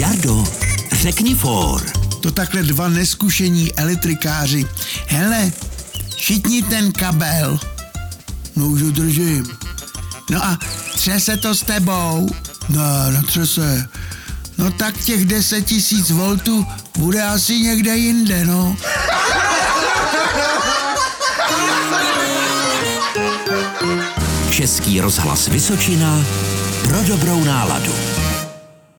Jardo, řekni for. To takhle dva neskušení elektrikáři. Hele, šitni ten kabel. No už ho držím. No a třese to s tebou? No, netřese. No tak těch 10 tisíc voltů bude asi někde jinde, no. Český rozhlas Vysočina pro dobrou náladu.